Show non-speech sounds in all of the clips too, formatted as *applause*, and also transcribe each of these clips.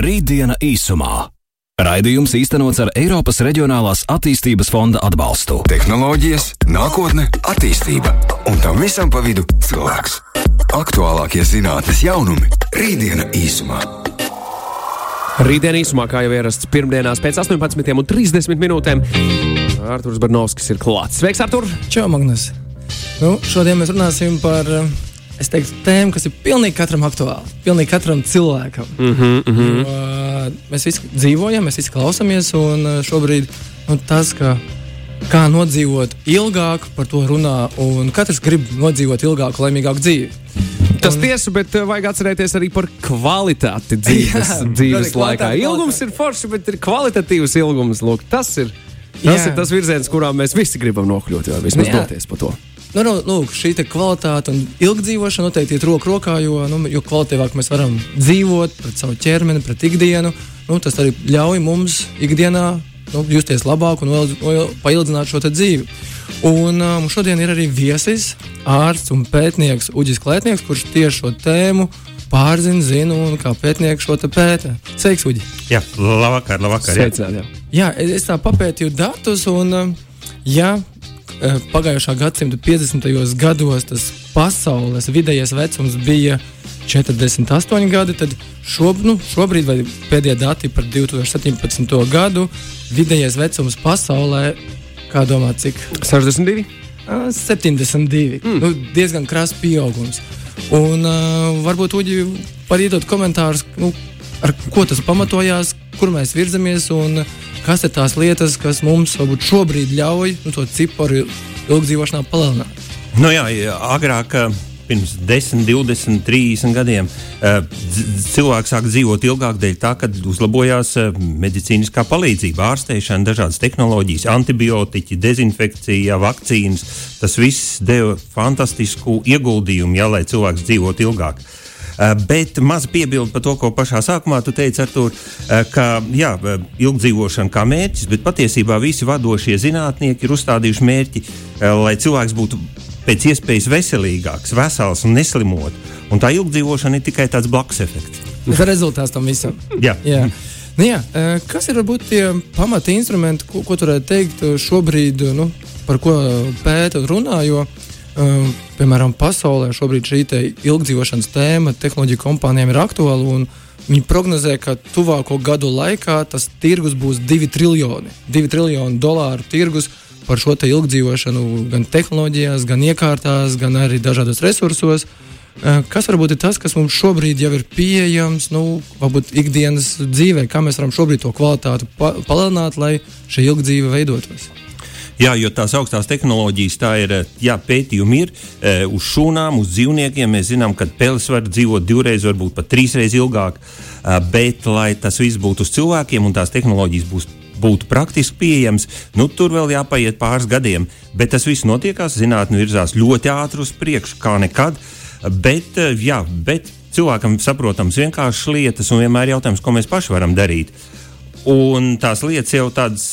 Rītdiena īsumā. Raidījums īstenots ar Eiropas Reģionālās attīstības fonda atbalstu. Tehnoloģijas, nākotne, attīstība un tam visam pa vidu cilvēks. Aktuālākie zinātnes jaunumi - Rītdiena īsumā. Rītdien īsumā, kā jau ierasts, pirmdienās pēc 18,30 minūtēm. Arthurs Barnovskis ir klāts. Sveiks, Artur! Čau, Magnus! Nu, šodien mēs runāsim par es teiktu, tēmu, kas ir pilnīgi katram aktuāla. Pilnīgi katram cilvēkam. Mm -hmm, mm -hmm. Jo, mēs visi dzīvojam, mēs visi klausāmies, un šobrīd nu, tas, ka kā nodzīvot ilgāk, par to runā, un katrs grib nodzīvot ilgāku, laimīgāku dzīvi. Tas un... tiesa, bet vajag atcerēties arī par kvalitāti dzīves, Jā, dzīves laikā. Ilgums ir forši, bet ir kvalitatīvs ilgums. Lūk, tas ir tas, Jā. ir tas virziens, kurā mēs visi gribam nokļūt, vai vismaz doties pa to. Nu, nu, nu, šī kvalitāte un ilgdzīvošana noteikti iet roku rokā, jo, nu, jo kvalitīvāk mēs varam dzīvot pret savu ķermeni, pret ikdienu. Nu, tas arī ļauj mums ikdienā nu, justies labāk un paildzināt šo dzīvi. Un um, šodien ir arī viesis, ārsts un pētnieks Uģis Klētnieks, kurš tieši šo tēmu pārzina, zina un kā pētnieks šo pēta. Sveiks, Uģi! Jā, labvakar, labvakar. Sveicāt, jā. jā, es tā papētīju datus un, um, jā, Eh, pagājušā gadsimta 50. gados tas pasaules vidējais vecums bija 48 gadi, tad šob, nu, šobrīd, vai pēdējie dati par 2017. gadu, vidējais vecums pasaulē, kā domā, cik? 62? 72. Mm. Nu, diezgan krāsa pieaugums. Un uh, varbūt Uģi var iedot komentārus, nu, ar ko tas pamatojās, kur mēs virzamies un kas ir tās lietas, kas mums varbūt šobrīd ļauj nu, to ciparu ilgdzīvošanā palielināt. Nu jā, agrāk. Pirms 10, 20, 30 gadiem cilvēks sāk dzīvot ilgāk dēļ tā, ka uzlabojās medicīniskā palīdzība, ārstēšana, dažādas tehnoloģijas, antibiotiķi, dezinfekcija, vakcīnas. Tas viss deva fantastisku ieguldījumu, jā, lai cilvēks dzīvotu ilgāk. Eh, bet maz piebildu par to, ko pašā sākumā tu teici, Artur, eh, ka jā, ilgdzīvošana kā mērķis, bet patiesībā visi vadošie zinātnieki ir uzstādījuši mērķi, eh, lai cilvēks būtu pēc iespējas veselīgāks, vesels un neslimot. Un tā ilgdzīvošana ir tikai tāds blakus efekts. Tas ir rezultāts tam visam. *laughs* jā. jā. Nu, jā, kas ir varbūt tie pamata instrumenti, ko, ko tu varētu teikt šobrīd, nu, par ko pēta un runā? Jo, uh, Um, piemēram, pasaulē šobrīd šī ilgdzīvošanas tēma tehnoloģiju kompānijām ir aktuāla. Viņi prognozē, ka tuvāko gadu laikā tas tirgus būs 2 triljoni, 2 triljoni dolāru tirgus par šo ilgdzīvošanu gan tehnoloģijās, gan iekārtās, gan arī dažādos resursos. Uh, kas varbūt ir tas, kas mums šobrīd jau ir pieejams, nu, varbūt ikdienas dzīvē, kā mēs varam šobrīd to kvalitāti pa palielināt, lai šī ilgdzīve veidotos? Jā, jo tās augstās tehnoloģijas, tā ir, eh, jā, pētījumi ir e, uz šūnām, uz dzīvniekiem. Mēs zinām, ka peles var dzīvot divreiz, varbūt pat trīsreiz ilgāk, e, bet, lai tas viss būtu uz cilvēkiem un tās tehnoloģijas būs būtu praktiski pieejams, nu, tur vēl jāpaiet pāris gadiem. Bet tas viss notiekās, zinātnē virzās ļoti ātri uz priekšu, kā nekad. Bet, jā, bet cilvēkam saprotams vienkāršas lietas, un vienmēr ir jautājums, ko mēs paši varam darīt. Un tās lietas jau tādas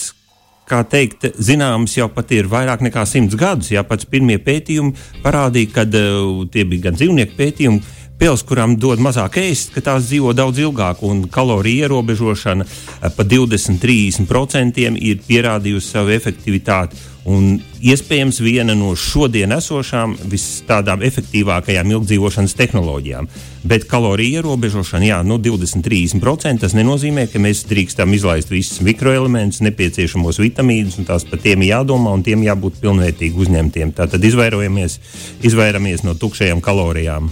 kā teikt, zināms jau pat ir vairāk nekā simts gadus. Jā, pats pirmie pētījumi parādīja, ka uh, tie bija gan dzīvnieku pētījumi, Pils, kurām dod mazāk ēst, ka tās dzīvo daudz ilgāk, un kaloriju ierobežošana pa 20-30% ir pierādījusi savu efektivitāti. Un iespējams viena no šodien esošām visādām efektīvākajām ilgdzīvošanas tehnoloģijām. Bet kaloriju ierobežošana, jā, nu 20-30% tas nenozīmē, ka mēs drīkstam izlaist visus mikroelementus, nepieciešamos vitamīnus, un tās par tiem jādomā un tiem jābūt pilnvērtīgi uzņemtiem. Tātad izvairamies, izvairamies no tukšajām kalorijām.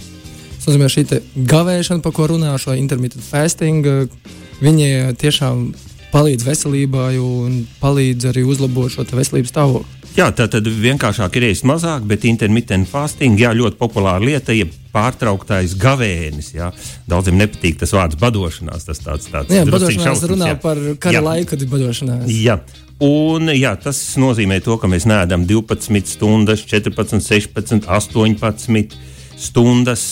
Tas nozīmē, šī gavēšana, par ko runā šo intermittent fasting, viņi tiešām palīdz veselībai un palīdz arī uzlabot šo veselības stāvokli. Jā, tā tad vienkāršāk ir ēst mazāk, bet intermittent fasting jā, ļoti populāra lieta. Ja pārtrauktais gavēnis. Jā. Daudziem nepatīk tas vārds badošanās. Tas tāds, tāds jā, badošanās runā jā. par kara jā. laiku, kad ir badošanās. Jā. Un, jā, tas nozīmē to, ka mēs neēdam 12 stundas, 14, 16, 18 stundas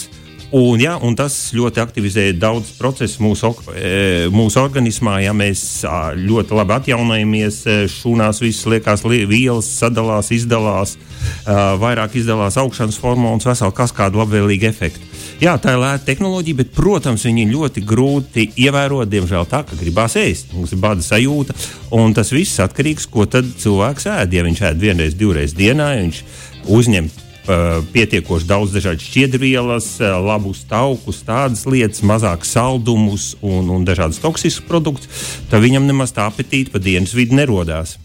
Un, ja, un tas ļoti aktivizē daudz procesu mūsu, e, mūsu organismā. Ja mēs ļoti labi atjaunojamies, e, šūnās viss liekas, vielas sadalās, izdalās, vairāk izdalās augšanas hormonus, veselu kaskādu labvēlīgu efektu. Jā, tā ir lēta tehnoloģija, bet, protams, viņi ļoti grūti ievērot. Diemžēl tā, ka gribās ēst. Mums ir bada sajūta, un tas viss atkarīgs no tā, ko cilvēks ēd. Ja viņš ēd vienreiz, divreiz dienā, viņš uzņem pietiekoši daudz dažādas šķiedrvielas, labus taukus, tādas lietas, mazāk saldumus un, un dažādas toksiskas produktus, tad viņam nemaz tā apetīte pa dienas vidi nerodās.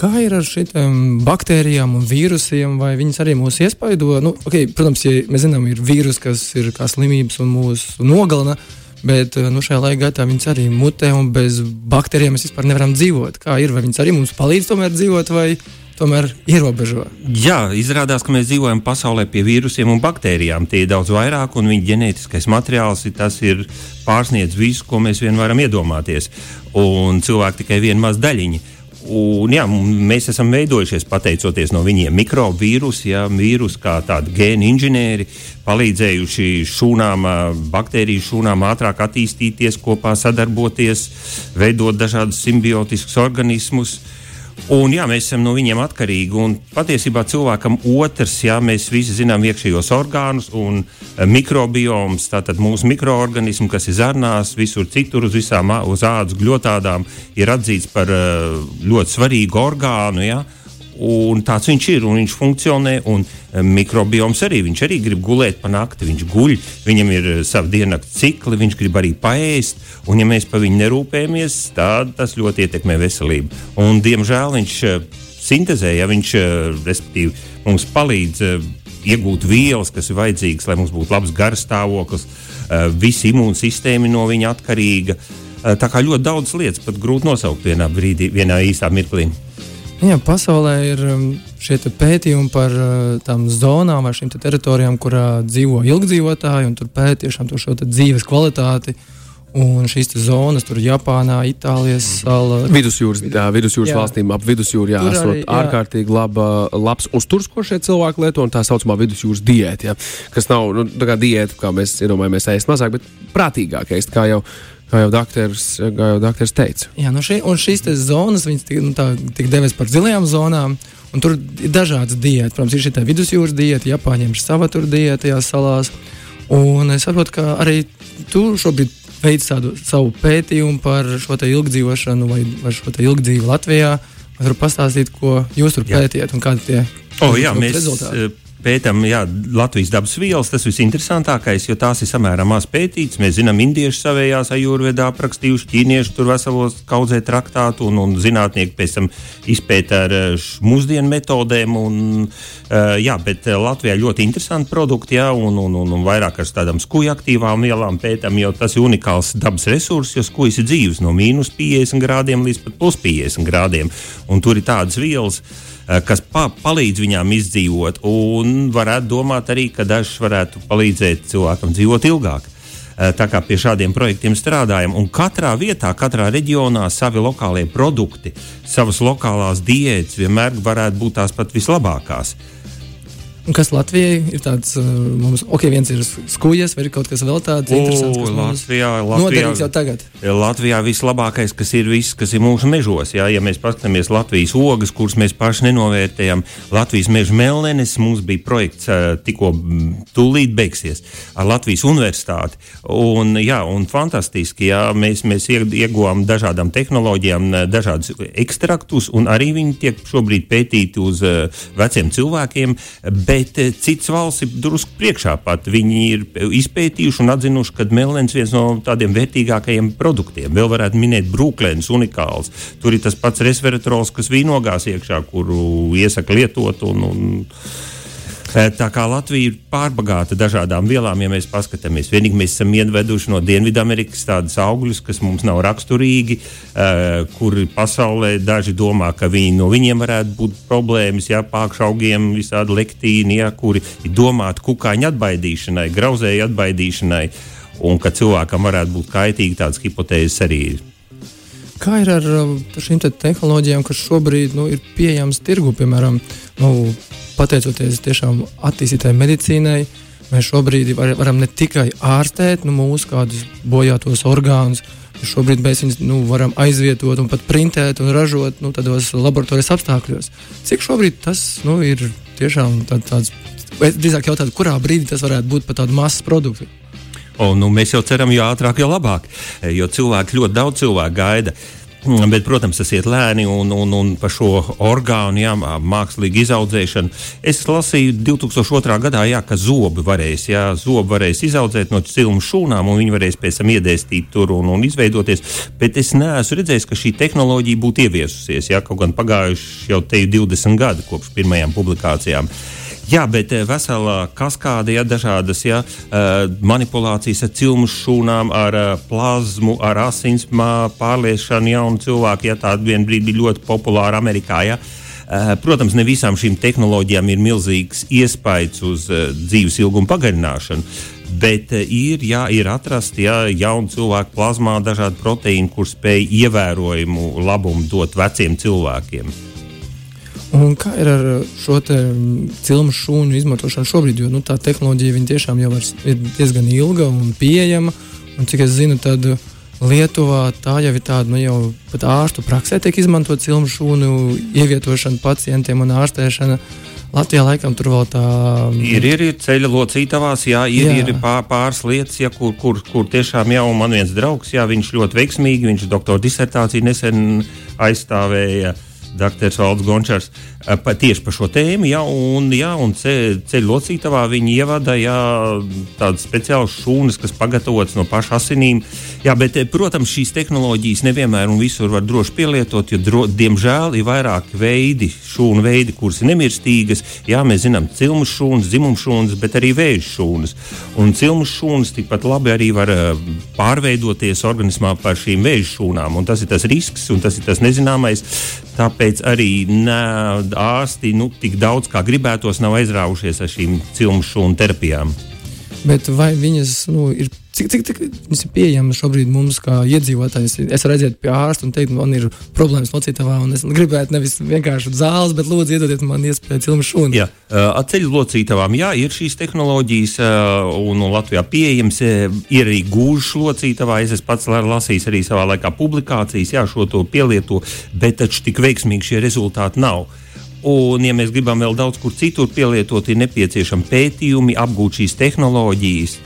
Kā ir ar šīm baktērijām un vīrusiem, vai viņas arī mūs iespaido? Nu, okay, protams, ja mēs zinām, ir vīrusi, kas ir kā slimības un mūsu nogalina, bet nu, šajā laika gaitā viņas arī mutē un bez baktērijām mēs vispār nevaram dzīvot. Kā ir, vai viņas arī mums palīdz tomēr dzīvot, vai tomēr ierobežo. Jā, izrādās, ka mēs dzīvojam pasaulē pie vīrusiem un baktērijām. Tie ir daudz vairāk, un viņu ģenētiskais materiāls ir pārsniedz visu, ko mēs vien varam iedomāties. Un cilvēki tikai viena maza daļiņa. Un, jā, mēs esam veidojušies pateicoties no viņiem mikrovīrusu, ja, vīrusu kā tādi gēnu inženieri, palīdzējuši šūnām, baktēriju šūnām ātrāk attīstīties, kopā sadarboties, veidot dažādus simbiotiskus organismus. Uh, Un, jā, mēs esam no viņiem atkarīgi. Un, patiesībā cilvēkam otrs, jā, mēs visi zinām iekšējos orgānus un uh, mikrobioms, tātad mūsu mikroorganismi, kas ir zarnās, visur citur uz visām uz ādas gļotādām, ir atzīts par uh, ļoti svarīgu orgānu. Jā. Un tāds viņš ir un viņš funkcionē. Un eh, mikrobioms arī. Viņš arī grib gulēt pa nakti, viņš guļ, viņam ir eh, savi diennakts cikli, viņš grib arī paēst. Un, ja mēs par viņu nerūpējamies, tad tas ļoti ietekmē veselību. Un, diemžēl viņš eh, sintēzē, ja viņš mums palīdz iegūt vielas, kas ir vajadzīgas, lai mums būtu labs garstāvoklis, visa imūnsistēma no viņa atkarīga. Tā kā ļoti daudz lietas pat grūti nosaukt vienā brīdī, vienā īstā mirklī. Jā, pasaulē ir um, šie pētījumi par uh, tām zonām vai šīm te teritorijām, kurā dzīvo ilgdzīvotāji, un tur pēta tiešām to šo dzīves kvalitāti. Un šīs zonas, tur Japānā, Itālijas mhm. salā. Vidusjūras, jā, vidusjūras jā. valstīm ap vidusjūru jāsot arī, jā. ārkārtīgi laba, labs uzturs, ko šie cilvēki lieto, un tā saucamā vidusjūras diēta, ja, kas nav nu, tā kā diēta, kā mēs iedomājamies, ēst mazāk, bet prātīgāk ēst, kā jau Kā jau doktors teica. Jā, nu šī, šīs zonas tika nu, devēs par zilajām zonām. Un tur ir dažādas diētas. Protams, ir šī vidusjūras diēta, Japāņiem ir sava tur diēta tajās salās. Un es saprotu, ka arī tu šobrīd veic tādu savu pētījumu par šo ilgdzīvošanu vai, vai šo ilgdzīvu Latvijā. Varu pastāstīt, ko jūs tur pētījāt un kādi tie oh, jā, mēs, rezultāti pētām jā, Latvijas dabas vielas, tas visinteresantākais, jo tās ir samērā maz pētītas. Mēs zinām, indieši savējās ajurvedā aprakstījuši, ķīnieši tur veselos kaudzē traktātu, un, un zinātnieki pēc tam izpēta ar eh, mūsdienu metodēm. Un, uh, jā, bet eh, Latvijā ļoti interesanti produkti, jā, un, un, un, un vairāk ar tādām skuju aktīvām vielām pētām, jo tas ir unikāls dabas resurss, jo skujas ir dzīves no mīnus 50 grādiem līdz pat plus 50 grādiem. Un tur ir tādas vielas. Eh, kas pa palīdz viņām izdzīvot, un varētu domāt arī, ka dažs varētu palīdzēt cilvēkam dzīvot ilgāk. Eh, tā kā pie šādiem projektiem strādājam, un katrā vietā, katrā reģionā savi lokālie produkti, savas lokālās diētas vienmēr varētu būt tās pat vislabākās. Uh, kas Latvijai ir tāds, uh, mums, ok, viens ir skūjas, vai ir kaut kas vēl tāds interesants, kas Latvijā, Latvijā, jau tagad? Latvijā vislabākais, kas ir viss, kas ir mūsu mežos. Jā, ja mēs paskatāmies Latvijas ogas, kuras mēs paši nenovērtējam, Latvijas meža melnenes, mums bija projekts uh, tikko tūlīt beigsies ar Latvijas universitāti. Un, jā, un fantastiski, jā, mēs, mēs ieguvām dažādām tehnoloģijām, dažādus ekstraktus, un arī viņi tiek šobrīd pētīti uz uh, veciem cilvēkiem bet eh, citas valsts ir drusku priekšā pat. Viņi ir izpētījuši un atzinuši, ka melnēns ir viens no tādiem vērtīgākajiem produktiem. Vēl varētu minēt brūklēns, unikāls. Tur ir tas pats resveratrols, kas vīnogās iekšā, kuru iesaka lietot. Un, un, tā kā Latvija ir pārbagāta dažādām vielām, ja mēs paskatāmies, vienīgi mēs esam iedveduši no Dienvidamerikas tādus augļus, kas mums nav raksturīgi, uh, kur pasaulē daži domā, ka viņi, no viņiem varētu būt problēmas, ja pākšaugiem visādi lektīni, ja, kuri ir domāti kukaiņu atbaidīšanai, grauzēju atbaidīšanai, un ka cilvēkam varētu būt kaitīgi tādas hipotēzes arī ir. Kā ir ar šīm te tehnoloģijām, kas šobrīd nu, ir pieejamas tirgu, piemēram, nu, pateicoties tiešām attīstītai medicīnai, mēs šobrīd var, varam ne tikai ārstēt nu, mūsu kādus bojātos orgānus, šobrīd mēs viņus nu, varam aizvietot un pat printēt un ražot nu, tādos laboratorijas apstākļos. Cik šobrīd tas nu, ir tiešām tā, tāds drīzāk jautātu, kurā brīdī tas varētu būt par tādu masas produktu. Un, nu, mēs jau ceram, jo ātrāk, jo labāk. Jo cilvēki ļoti daudz cilvēku gaida. Bet, protams, tas iet lēni un, un, un par šo orgānu, jā, mākslīgu izaudzēšanu. Es lasīju 2002. gadā, jā, ka zobi varēs, jā, zobi varēs izaudzēt no cilmu šūnām, un viņi varēs pēc tam iedēstīt tur un, un izveidoties. Bet es neesmu redzējis, ka šī tehnoloģija būtu ieviesusies. Jā, kaut gan pagājuši jau te 20 gadi kopš pirmajām publikācijām. Jā, bet eh, vesela kaskāde, ja dažādas ja, eh, manipulācijas ar cilmu šūnām, ar eh, plazmu, ar asins pārliešanu jaunu cilvēku, ja tāda vienā brīdī bija ļoti populāra Amerikā. Ja. Protams, ne visām šīm tehnoloģijām ir milzīgs iespējas uz dzīves ilgumu pagarināšanu. Bet ir, jā, ir atrasti jā, jauni cilvēki plazmā, dažādi proteīni, kur spēj ievērojumu labumu dot veciem cilvēkiem. Un kā ir ar šo cilmu šūnu izmantošanu šobrīd? Jo nu, tā tehnoloģija tiešām jau ir diezgan ilga un pieejama. Un, cik es zinu, tad Lietuvā tā jau ir tāda, nu jau pat ārstu praksē tiek izmantot cilmu šūnu ievietošana pacientiem un ārstēšana. Latvijā laikam tur vēl tā ir. Ir, ir ceļa locītavās, jā, ir, jā. ir pār, pāris lietas, ja, kur, kur, kur tiešām jau man viens draugs, jā, viņš ļoti veiksmīgi, viņš doktora disertāciju nesen aizstāvēja. Dr. Valds Gončārs pa, tieši par šo tēmu, ja, un, ja, un ce, ceļu locītavā viņi ievada ja, tādas speciālas šūnas, kas pagatavotas no paša asinīm. Jā, bet, protams, šīs tehnoloģijas nevienmēr un visur var droši pielietot, jo, dro, diemžēl, ir vairāki veidi, šūnu veidi, kuras ir nemirstīgas. Jā, mēs zinām, cilmu šūnas, dzimumu šūnas, bet arī vēža šūnas. Un cilmu šūnas tikpat labi arī var pārveidoties organismā par šīm vēža šūnām, un tas ir tas risks, un tas ir tas nezināmais. Tāpēc arī ne, ārsti nu, tik daudz kā gribētos nav aizrāvušies ar šīm cilmu šūnu terapijām. Bet vai viņas nu, ir Cik, cik, cik tas ir pieejams šobrīd mums, kā iedzīvotājiem? Es aiziet pie ārsta un teikt, man ir problēmas locītavā, un es gribētu nevis vienkārši zāles, bet lūdzu iedodiet man iespēju cilmu šūnu. Jā, ar ceļu locītavām, jā, ir šīs tehnoloģijas, un, Latvijā pieejams ir arī gūžas locītavā. Es esmu pats lasījis arī savā laikā publikācijas, jā, šo to pielieto, bet taču tik veiksmīgi šie rezultāti nav. Un, ja mēs gribam vēl daudz kur citur pielietot, ir nepieciešami pētījumi, apgūt šīs tehnoloģijas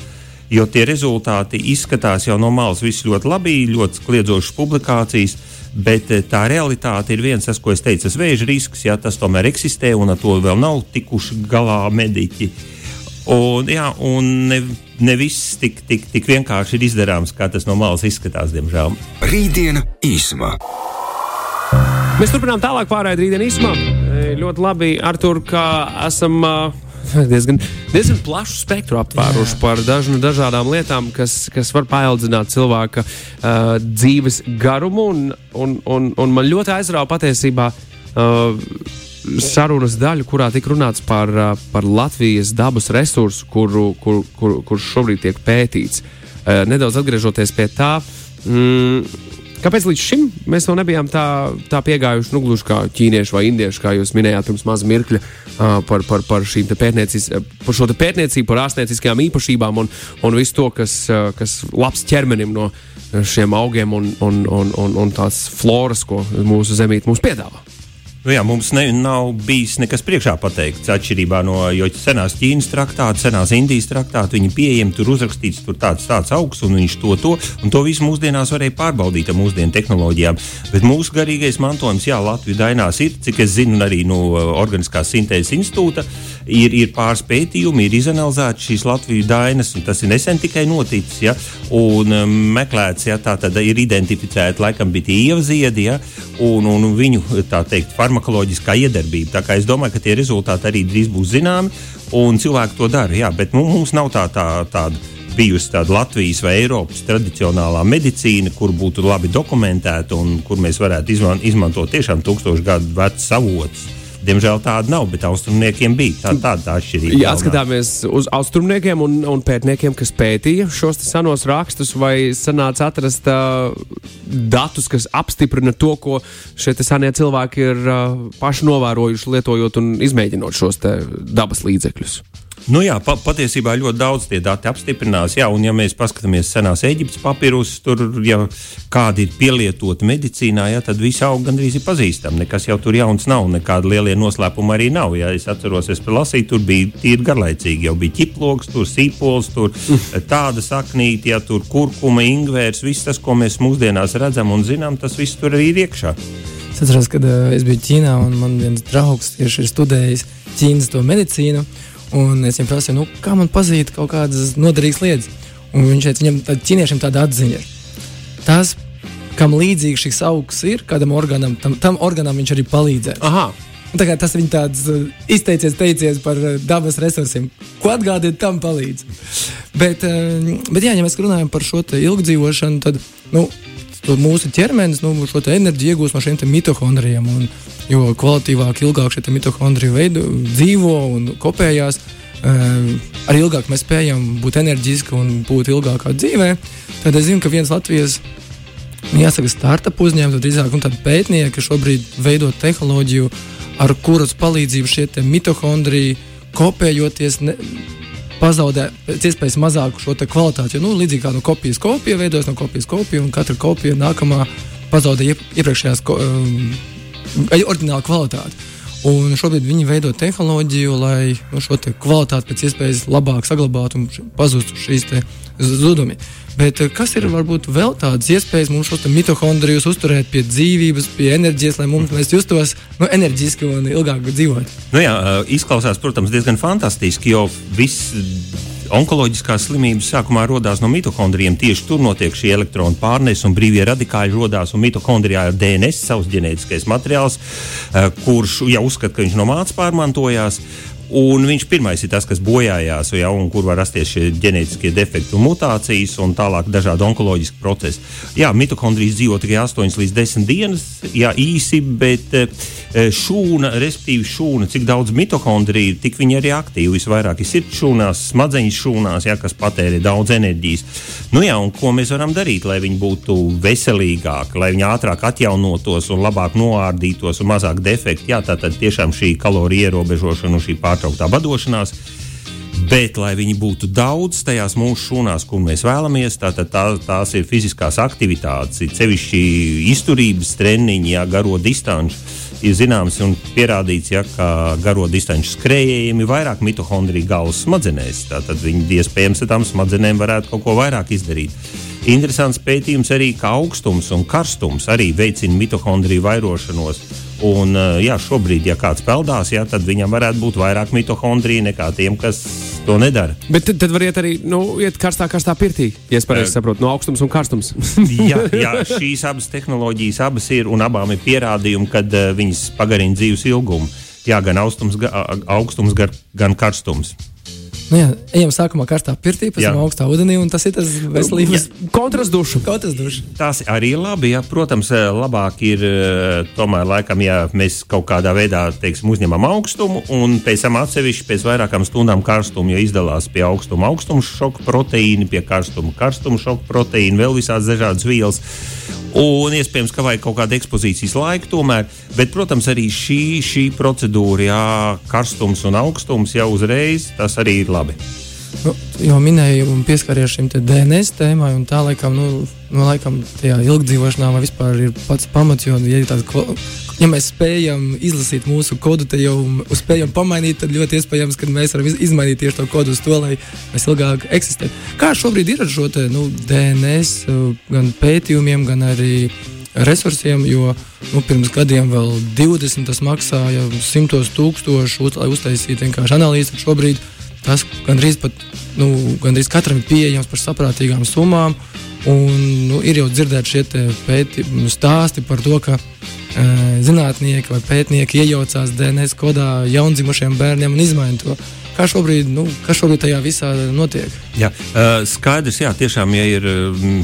jo tie rezultāti izskatās jau no malas viss ļoti labi, ļoti kliedzošas publikācijas. Bet eh, tā realitāte ir viens, tas, ko es teicu, tas vēža risks, ja tas tomēr eksistē un ar to vēl nav tikuši galā mediķi. Un, jā, un ne, ne viss tik, tik, tik vienkārši ir izdarāms, kā tas no malas izskatās, diemžēl. Rītdiena īsumā. Mēs turpinām tālāk pārējai rītdienas īsumā. Ļoti labi, Artur, ka esam uh, *laughs* diezgan, diezgan plašu spektru aptvēruši Jā. par dažnu, dažādām lietām, kas, kas var paildzināt cilvēka uh, dzīves garumu. Un, un, un, un man ļoti aizrauja patiesībā. Uh, sarunas daļu, kurā tika runāts par, par Latvijas dabas resursu, kuru, kur, kur, kurš šobrīd tiek pētīts. Nedaudz atgriežoties pie tā, mm, Kāpēc līdz šim mēs vēl nebijām tā, tā piegājuši, nu, gluži kā ķīnieši vai indieši, kā jūs minējāt pirms maza mirkļa, uh, par, par, par, pētniecis, par šo pētniecību, par ārstnieciskajām īpašībām un, un visu to, kas, uh, kas labs ķermenim no šiem augiem un, un, un, un, un tās floras, ko mūsu zemīte mums piedāvā. Nu jā, mums ne, nav bijis nekas priekšā pateikts. Atšķirībā no senās Ķīnas traktāta, senās Indijas traktāta, viņi pieejami tur uzrakstīts, tur tāds, tāds augsts, un viņš to, to, un to visu mūsdienās varēja pārbaudīt ar mūsdienu tehnoloģijām. Bet mūsu garīgais mantojums, jā, Latvijas dainās ir, cik es zinu, arī no Organiskās sintēzes institūta, ir, ir pāris pētījumi, ir izanalizēts šīs Latvijas dainas, un tas ir nesen tikai noticis, ja, un um, meklēts, ja, tā tad ir identificēti, laikam bija tie ievziedi, ja, un, un viņu, tā teikt, farmācija farmakoloģiskā iedarbība. Tā kā es domāju, ka tie rezultāti arī drīz būs zināmi, un cilvēki to dara. Jā, bet nu, mums nav tā, tā, tāda bijusi tāda Latvijas vai Eiropas tradicionālā medicīna, kur būtu labi dokumentēta un kur mēs varētu izmantot tiešām tūkstošu gadu vecus avotus. Diemžēl tāda nav, bet austrumniekiem bija tā, tāda tā atšķirība. Jā, skatāmies uz austrumniekiem un, un pētniekiem, kas pētīja šos senos rakstus, vai sanāca atrast uh, datus, kas apstiprina to, ko šie senie cilvēki ir uh, paši novērojuši, lietojot un izmēģinot šos dabas līdzekļus. Nu jā, pa, patiesībā ļoti daudz tie dati apstiprinās. Jā, un ja mēs paskatāmies senās Eģiptes papīrus, tur ja kādi ir pielietoti medicīnā, jā, tad visi augi gandrīz ir pazīstami. Nekas jau tur jauns nav, nekāda lielie noslēpumi arī nav. Jā, es atceros, es lasīju, tur bija tīri garlaicīgi. Jau bija ķiploks, tur sīpols, tur tāda saknīte, ja tur kurkuma, ingvērs, viss tas, ko mēs mūsdienās redzam un zinām, tas viss tur arī ir iekšā. Es atceros, kad uh, es biju Ķīnā un man viens draugs tieši ir studējis Ķīnas medicīnu. Un es viņam prasīju, nu, kā man pazīt kaut kādas noderīgas lietas. Un viņš teica, viņam tā, ķīniešiem tāda atziņa ir. Tas, kam līdzīgs šis augs ir, kādam organam, tam, tam organam viņš arī palīdzēs. Aha. Tā kā tas viņa tāds uh, izteicies, teicies par uh, dabas resursiem, ko atgādāt, tam palīdz. Bet, uh, bet jā, ja mēs runājam par šo ilgdzīvošanu, tad nu, mūsu ķermenis nu, šo enerģiju iegūst no šiem mitohondrijiem. Un, jo kvalitīvāk, ilgāk šie mitohondriji veido, dzīvo un kopējās, um, arī ilgāk mēs spējam būt enerģiski un būt ilgākā dzīvē. Tad es zinu, ka viens Latvijas nu, jāsaka, startup uzņēmums, drīzāk nu, pētnieki šobrīd veido tehnoloģiju, ar kuras palīdzību šie mitohondriji kopējoties. Ne, pazaudē pēc iespējas mazāku šo kvalitāti. Jo, nu, līdzīgi kā no kopijas kopija veidojas no kopijas kopija, un katra kopija nākamā pazaudē iepriekšējās ko, um, oriģinālu kvalitāti. Un šobrīd viņi veido tehnoloģiju, lai nu, šo kvalitāti pēc iespējas labāk saglabātu un pazustu šīs zudumi. Bet eh, kas ir varbūt vēl tādas iespējas mums šos mitohondrijus uzturēt pie dzīvības, pie enerģijas, lai mums mēs justos nu, enerģiski un ilgāk dzīvot? Nu jā, eh, izklausās, protams, diezgan fantastiski, jo viss onkoloģiskās slimības sākumā radās no mitohondrijiem. Tieši tur notiek šī elektronu pārnese un brīvie radikāļi radās. Mitohondrijā ir DNS, savs ģenētiskais materiāls, eh, kurš jau uzskata, ka viņš no mācības pārmantojās. Un viņš pirmais ir tas, kas bojājās, ja, un kur var rasties šie ģenētiskie defekti un mutācijas, un tālāk dažādi onkoloģiski procesi. Jā, mitohondrijas dzīvo tikai 8 līdz 10 dienas, jā, īsi, bet eh, šūna, respektīvi šūna, cik daudz mitohondriju, tik viņi arī aktīvi. Visvairāk ir sirds šūnās, smadzeņu šūnās, jā, kas patērē daudz enerģijas. Nu, jā, un ko mēs varam darīt, lai viņi būtu veselīgāki, lai viņi ātrāk atjaunotos un labāk noārdītos un mazāk defekti? Jā, tā tad tiešām šī kaloriju ierobežošana un šī pārējā nepārtrauktā badošanās. Bet, lai viņi būtu daudz tajās mūsu šūnās, kur mēs vēlamies, tātad tā, tās ir fiziskās aktivitātes, ir sevišķi izturības treniņi, jā, garo distanci. Ir zināms un pierādīts, ja, ka garo distanču skrejējiem ir vairāk mitohondriju galvas smadzenēs. Tātad viņi iespējams ar tām smadzenēm varētu kaut ko vairāk izdarīt. Interesants pētījums arī, ka augstums un karstums arī veicina mitohondriju vairošanos. Un, eh, jā, šobrīd, ja kāds peldās, jā, tad viņam varētu būt vairāk mitohondriju nekā tiem, kas to nedara. Bet tad, tad var iet arī nu, iet karstā, karstā pirtī, ja es pareizi uh, saprotu, no augstums un karstums. *laughs* jā, *laughs* jā, šīs abas tehnoloģijas abas ir un abām ir pierādījumi, ka uh, viņas pagarina dzīves ilgumu. Jā, gan augstums, ga, augstums gan karstums. Nu jā, ejam sākumā karstā pirtī, pēc tam augstā ūdenī, un tas ir tas veselības kontrastdušu. kontrastdušu. Tas arī ir labi. Jā. Protams, eh, labāk ir eh, tomēr, laikam, ja mēs kaut kādā veidā teiksim, uzņemam augstumu un pēc tam atsevišķi pēc vairākām stundām karstumu, jo izdalās pie augstuma augstuma šoka proteīni, pie karstuma karstuma šoka proteīni, vēl visādas dažādas vielas. Un iespējams, ka vajag kaut kādu ekspozīcijas laiku tomēr. Bet, protams, arī šī, šī procedūra, jā, karstums un augstums jau uzreiz tas arī ir labi. Nu, jau minēju, un pieskaries šim DNS tēmai, un tā laikam, nu, nu, laikam tajā ilgdzīvošanā vispār ir pats pamats. Jo, ja, tāda, ja mēs spējam izlasīt mūsu kodu, tad jau spējam pamainīt, tad ļoti iespējams, ka mēs varam izmainīt tieši to kodu uz to, lai mēs ilgāk eksistētu. Kā šobrīd ir ar šo te, nu, DNS, gan pētījumiem, gan arī resursiem, jo nu, pirms gadiem vēl 20 tas maksāja simtos tūkstošu, lai uztaisītu vienkārši analīzi. Šobrīd tas gandrīz, pat, nu, gandrīz katram ir pieejams par saprātīgām summām. Un, nu, ir jau dzirdēti šie pēti, stāsti par to, ka zinātnieki vai pētnieki iejaucās DNS kodā jaundzimušiem bērniem un izmaina to. Kā šobrīd, nu, kas šobrīd tajā visā notiek? Jā, skaidrs, jā, tiešām, ja ir,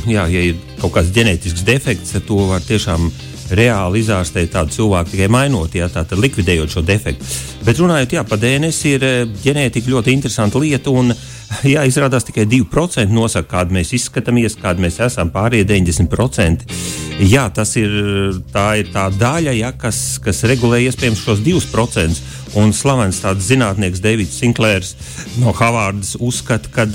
jā, ja ir kaut kāds ģenētisks defekts, to var tiešām reāli izārstēt tādu cilvēku tikai mainot, jā, tā, likvidējot šo defektu. Bet runājot jā, par DNS, ir ģenētika ļoti interesanta lieta. Un, *laughs* jā, izrādās tikai 2% nosaka, kāda mēs izskatāmies, kāda mēs esam. Pārējie 90% Jā, tas ir tā, ir tā daļa, ja, kas, kas regulē iespējams šos 2%. Un slavens zinātnieks Davids Sinklērs no Havārdas uzskata, ka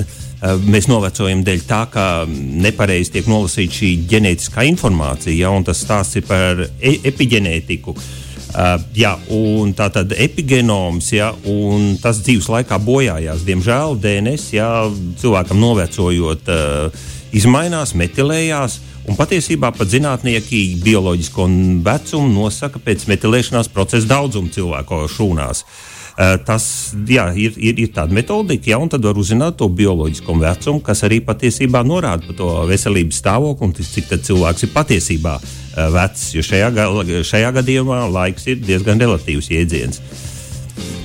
mēs novecojam dēļ tā, ka nepareizi tiek nolasīta šī ģenētiskā informācija, ja, un tas stāsts ir par e epigenētiku. Uh, jā, un tā tad epigenoms, ja, un tas dzīves laikā bojājās. Diemžēl DNS, ja cilvēkam novecojot, uh, izmainās, metilējās. Un patiesībā pat zinātnieki bioloģisko vecumu nosaka pēc metilēšanās procesa daudzuma cilvēku šūnās. Uh, tas jā, ir, ir, ir tāda metodika, ja, un tad var uzzināt to bioloģisko vecumu, kas arī patiesībā norāda par to veselības stāvokli un cik cilvēks ir patiesībā uh, vecs. Jo šajā, šajā gadījumā laiks ir diezgan relatīvs jēdziens.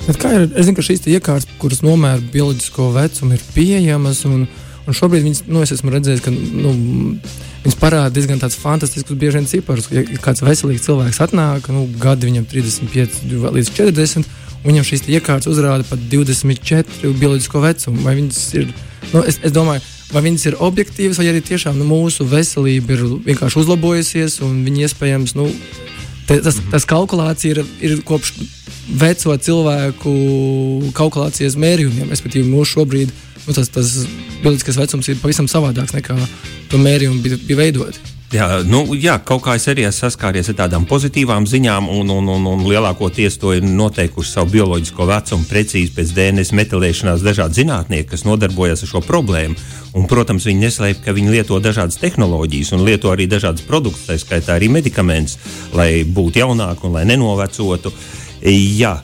Bet kā ir? Es zinu, ka šīs iekārtas, kuras nomēra bioloģisko vecumu, ir pieejamas. Un, un šobrīd viņas, nu, es esmu redzējis, ka nu, Viņas parāda diezgan fantastiskus, bieži vien ciparus. Ja kāds veselīgs cilvēks atnāk, nu, gadi viņam 35 līdz 40, un viņam šīs iekārtas uzrāda pat 24 bioloģisko vecumu. Vai viņas ir, nu, es, es domāju, vai viņas ir objektīvas, vai arī tiešām nu, mūsu veselība ir vienkārši uzlabojusies, un viņi iespējams, nu, te, tas, tas kalkulācija ir, ir kopš veco cilvēku kalkulācijas mērījumiem, respektīvi mūsu šobrīd nu, tas, tas bioloģiskais vecums ir pavisam savādāks nekā to mērījumu bija, bija veidoti. Jā, nu, jā, kaut kā es arī esmu saskāries ar tādām pozitīvām ziņām, un, un, un, un lielākoties to ir noteikuši savu bioloģisko vecumu precīzi pēc DNS metilēšanās dažādi zinātnieki, kas nodarbojas ar šo problēmu. Un, protams, viņi neslēpj, ka viņi lieto dažādas tehnoloģijas un lieto arī dažādas produktus, tā skaitā arī medikamentus, lai būtu jaunāki un lai nenovecotu. Jā,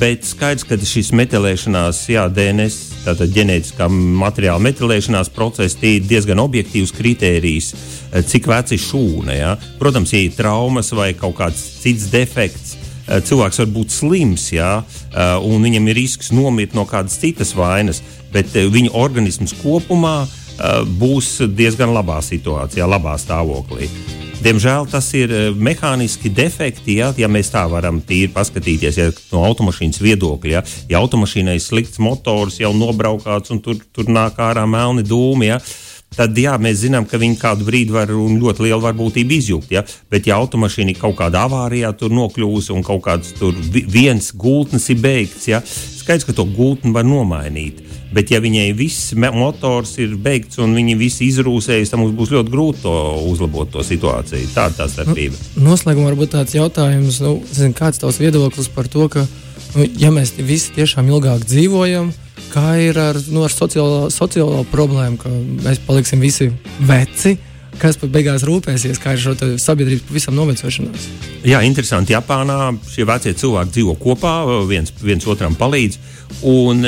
bet skaidrs, ka šis metilēšanās, jā, DNS, tātad ģenētiskā materiāla metilēšanās process, ir diezgan objektīvs kritērijs, cik vecs ir šūna. Jā. Protams, ja ir traumas vai kaut kāds cits defekts, cilvēks var būt slims, jā, un viņam ir risks nomirt no kādas citas vainas, bet viņa organisms kopumā būs diezgan labā situācijā, labā stāvoklī. Diemžēl tas ir eh, mehāniski defekti, ja, ja mēs tā varam tīri paskatīties ja, no automašīnas viedokļa. Ja, ja automašīnai ir slikts motors, jau nobraukāts un tur, tur nāk ārā melni dūmi. Ja, tad jā, mēs zinām, ka viņi kādu brīdi var un ļoti lielu varbūtību izjūt. Ja? Bet, ja automašīna kaut kādā avārijā tur nokļūs un kaut kāds tur viens gultnes ir beigts, ja? Skaidrs, ka to gultni var nomainīt. Bet, ja viņai viss motors ir beigts un viņi visi izrūsējas, tad mums būs ļoti grūti to uzlabot to situāciju. Tāda tā starpība. Nu, noslēgumā varbūt tāds jautājums, nu, zin, kāds ir tavs viedoklis par to, ka, nu, ja mēs visi tiešām ilgāk dzīvojam, kā ir ar, nu, ar sociālo, sociālo problēmu, ka mēs paliksim visi veci kas pat beigās rūpēsies, ir šo sabiedrības pavisam novecošanās. Jā, interesanti. Japānā šie vecie cilvēki dzīvo kopā, viens, viens otram palīdz. Un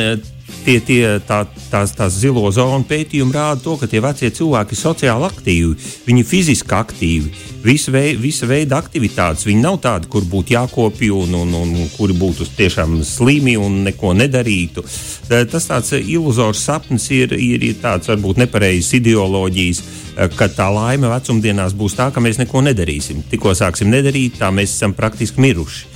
tie, tie, tā, tās, tās zilo zonu pētījumi rāda to, ka tie vecie cilvēki ir sociāli aktīvi, viņi ir fiziski aktīvi. Visa, vei, visa veida aktivitātes, viņi nav tādi, kur būtu jākopja un, un, un, un kuri būtu tiešām slimi un neko nedarītu. Tas tāds iluzors sapnis ir, ir, ir tāds varbūt nepareizs ideoloģijas, ka tā laime vecumdienās būs tā, ka mēs neko nedarīsim. Tikko sāksim nedarīt, tā mēs esam praktiski miruši.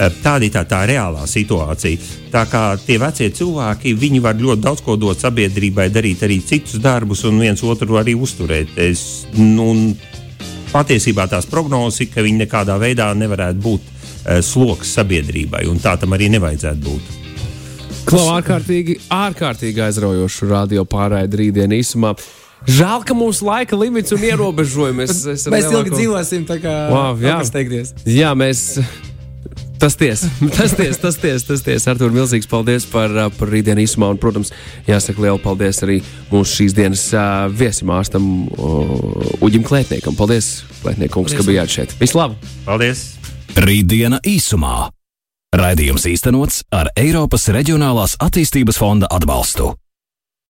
Eh, tāda ir tā, tā reālā situācija. Tā kā tie vecie cilvēki, viņi var ļoti daudz ko dot sabiedrībai, darīt arī citus darbus un viens otru arī uzturēt. Es, nu, patiesībā tās prognozes ir, ka viņi nekādā veidā nevarētu būt uh, sloks sabiedrībai, un tā tam arī nevajadzētu būt. Klau ārkārtīgi, ārkārtīgi aizraujošu radio pārraidi rītdien īsumā. Žēl, ka mūsu laika limits un ierobežojumi. Mēs, mēs lielāko... ilgi dzīvosim, tā kā wow, jā. jā, mēs Tas tiesa, tas tiesa, tas tiesa. Tas tiesa. Artur, milzīgs paldies par, par rītdienu īsumā. Un, protams, jāsaka liela paldies arī mūsu šīs dienas uh, viesim ārstam uh, Uģim Klētniekam. Paldies, Klētniekungs, ka bijāt šeit. Vislabāk! Paldies! Rītdiena īsumā. Raidījums īstenots ar Eiropas Reģionālās attīstības fonda atbalstu.